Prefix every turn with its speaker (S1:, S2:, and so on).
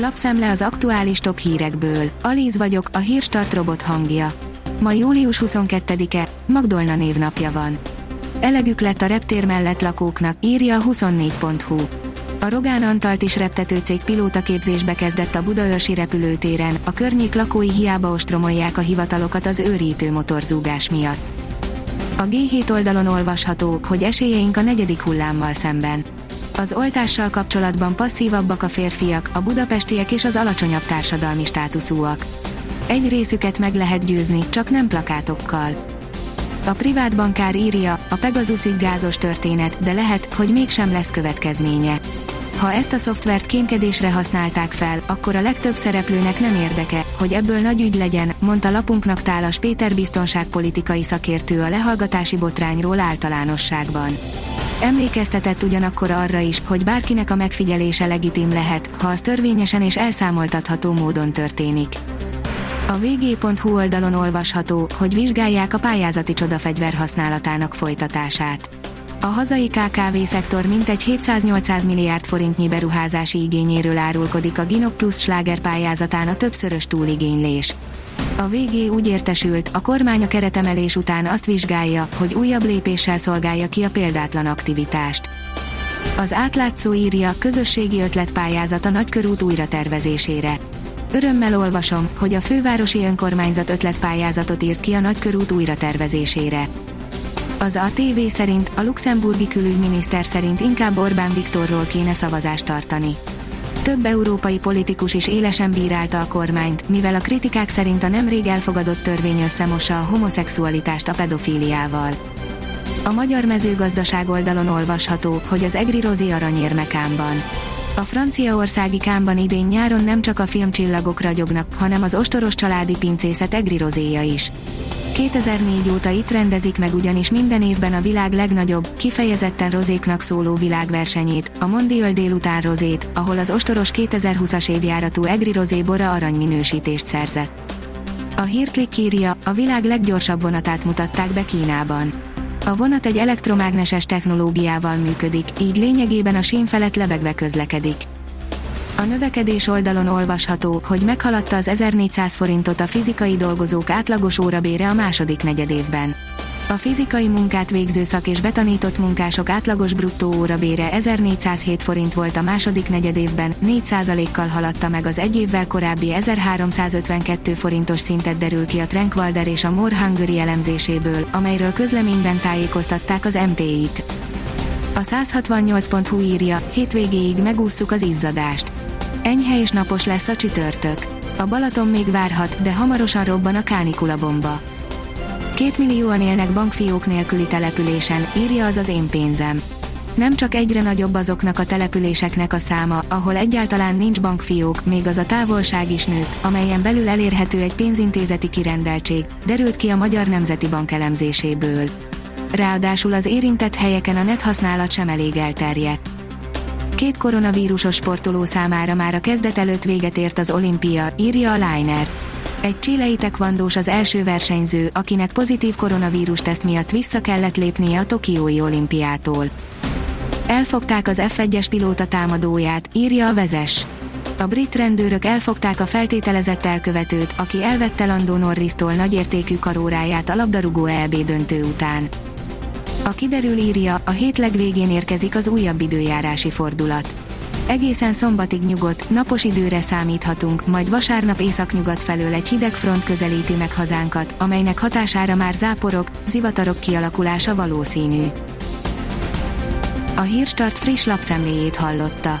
S1: Lapszemle az aktuális top hírekből. Alíz vagyok, a hírstart robot hangja. Ma július 22-e, Magdolna névnapja van. Elegük lett a reptér mellett lakóknak, írja a 24.hu. A Rogán Antalt is reptető cég pilótaképzésbe kezdett a Budaörsi repülőtéren, a környék lakói hiába ostromolják a hivatalokat az őrítő motorzúgás miatt. A G7 oldalon olvasható, hogy esélyeink a negyedik hullámmal szemben. Az oltással kapcsolatban passzívabbak a férfiak, a budapestiek és az alacsonyabb társadalmi státuszúak. Egy részüket meg lehet győzni, csak nem plakátokkal. A privát bankár írja, a Pegasus ügy gázos történet, de lehet, hogy mégsem lesz következménye. Ha ezt a szoftvert kémkedésre használták fel, akkor a legtöbb szereplőnek nem érdeke, hogy ebből nagy ügy legyen, mondta lapunknak Tálas Péter biztonságpolitikai szakértő a lehallgatási botrányról általánosságban. Emlékeztetett ugyanakkor arra is, hogy bárkinek a megfigyelése legitim lehet, ha az törvényesen és elszámoltatható módon történik. A vg.hu oldalon olvasható, hogy vizsgálják a pályázati csodafegyver használatának folytatását. A hazai KKV-szektor mintegy 700-800 milliárd forintnyi beruházási igényéről árulkodik a Ginok Plus sláger pályázatán a többszörös túligénylés. A VG úgy értesült, a kormány a keretemelés után azt vizsgálja, hogy újabb lépéssel szolgálja ki a példátlan aktivitást. Az átlátszó írja, közösségi ötletpályázat a nagykörút újratervezésére. Örömmel olvasom, hogy a fővárosi önkormányzat ötletpályázatot írt ki a nagykörút újratervezésére. Az ATV szerint a luxemburgi külügyminiszter szerint inkább Orbán Viktorról kéne szavazást tartani. Több európai politikus is élesen bírálta a kormányt, mivel a kritikák szerint a nemrég elfogadott törvény összemossa a homoszexualitást a pedofíliával. A magyar mezőgazdaság oldalon olvasható, hogy az Egri Rozi aranyérmekámban. A franciaországi kámban idén nyáron nem csak a filmcsillagok ragyognak, hanem az ostoros családi pincészet Egri Rozéja is. 2004 óta itt rendezik meg ugyanis minden évben a világ legnagyobb, kifejezetten rozéknak szóló világversenyét, a Mondial délután rozét, ahol az ostoros 2020-as évjáratú Egri Rozé bora aranyminősítést szerzett. A hírklik írja, a világ leggyorsabb vonatát mutatták be Kínában. A vonat egy elektromágneses technológiával működik, így lényegében a sín felett lebegve közlekedik. A növekedés oldalon olvasható, hogy meghaladta az 1400 forintot a fizikai dolgozók átlagos órabére a második negyedévben. A fizikai munkát végző szak és betanított munkások átlagos bruttó órabére 1407 forint volt a második negyedévben, 4%-kal haladta meg az egy évvel korábbi 1352 forintos szintet derül ki a Trankwalder és a More Hungary elemzéséből, amelyről közleményben tájékoztatták az MTI-t. A 168.hu írja, hétvégéig megússzuk az izzadást. Enyhe és napos lesz a csütörtök. A Balaton még várhat, de hamarosan robban a kánikula bomba. Két millióan élnek bankfiók nélküli településen, írja az az én pénzem. Nem csak egyre nagyobb azoknak a településeknek a száma, ahol egyáltalán nincs bankfiók, még az a távolság is nőtt, amelyen belül elérhető egy pénzintézeti kirendeltség, derült ki a Magyar Nemzeti Bank elemzéséből. Ráadásul az érintett helyeken a net használat sem elég elterjedt. Két koronavírusos sportoló számára már a kezdet előtt véget ért az olimpia, írja a Liner. Egy csilei tekvandós az első versenyző, akinek pozitív koronavírus teszt miatt vissza kellett lépnie a Tokiói olimpiától. Elfogták az F1-es pilóta támadóját, írja a vezes. A brit rendőrök elfogták a feltételezett elkövetőt, aki elvette Lando Norris-tól nagyértékű karóráját a labdarúgó EB döntő után. A kiderül írja, a hét legvégén érkezik az újabb időjárási fordulat. Egészen szombatig nyugodt, napos időre számíthatunk, majd vasárnap északnyugat felől egy hideg front közelíti meg hazánkat, amelynek hatására már záporok, zivatarok kialakulása valószínű. A Hírstart friss lapszemléjét hallotta.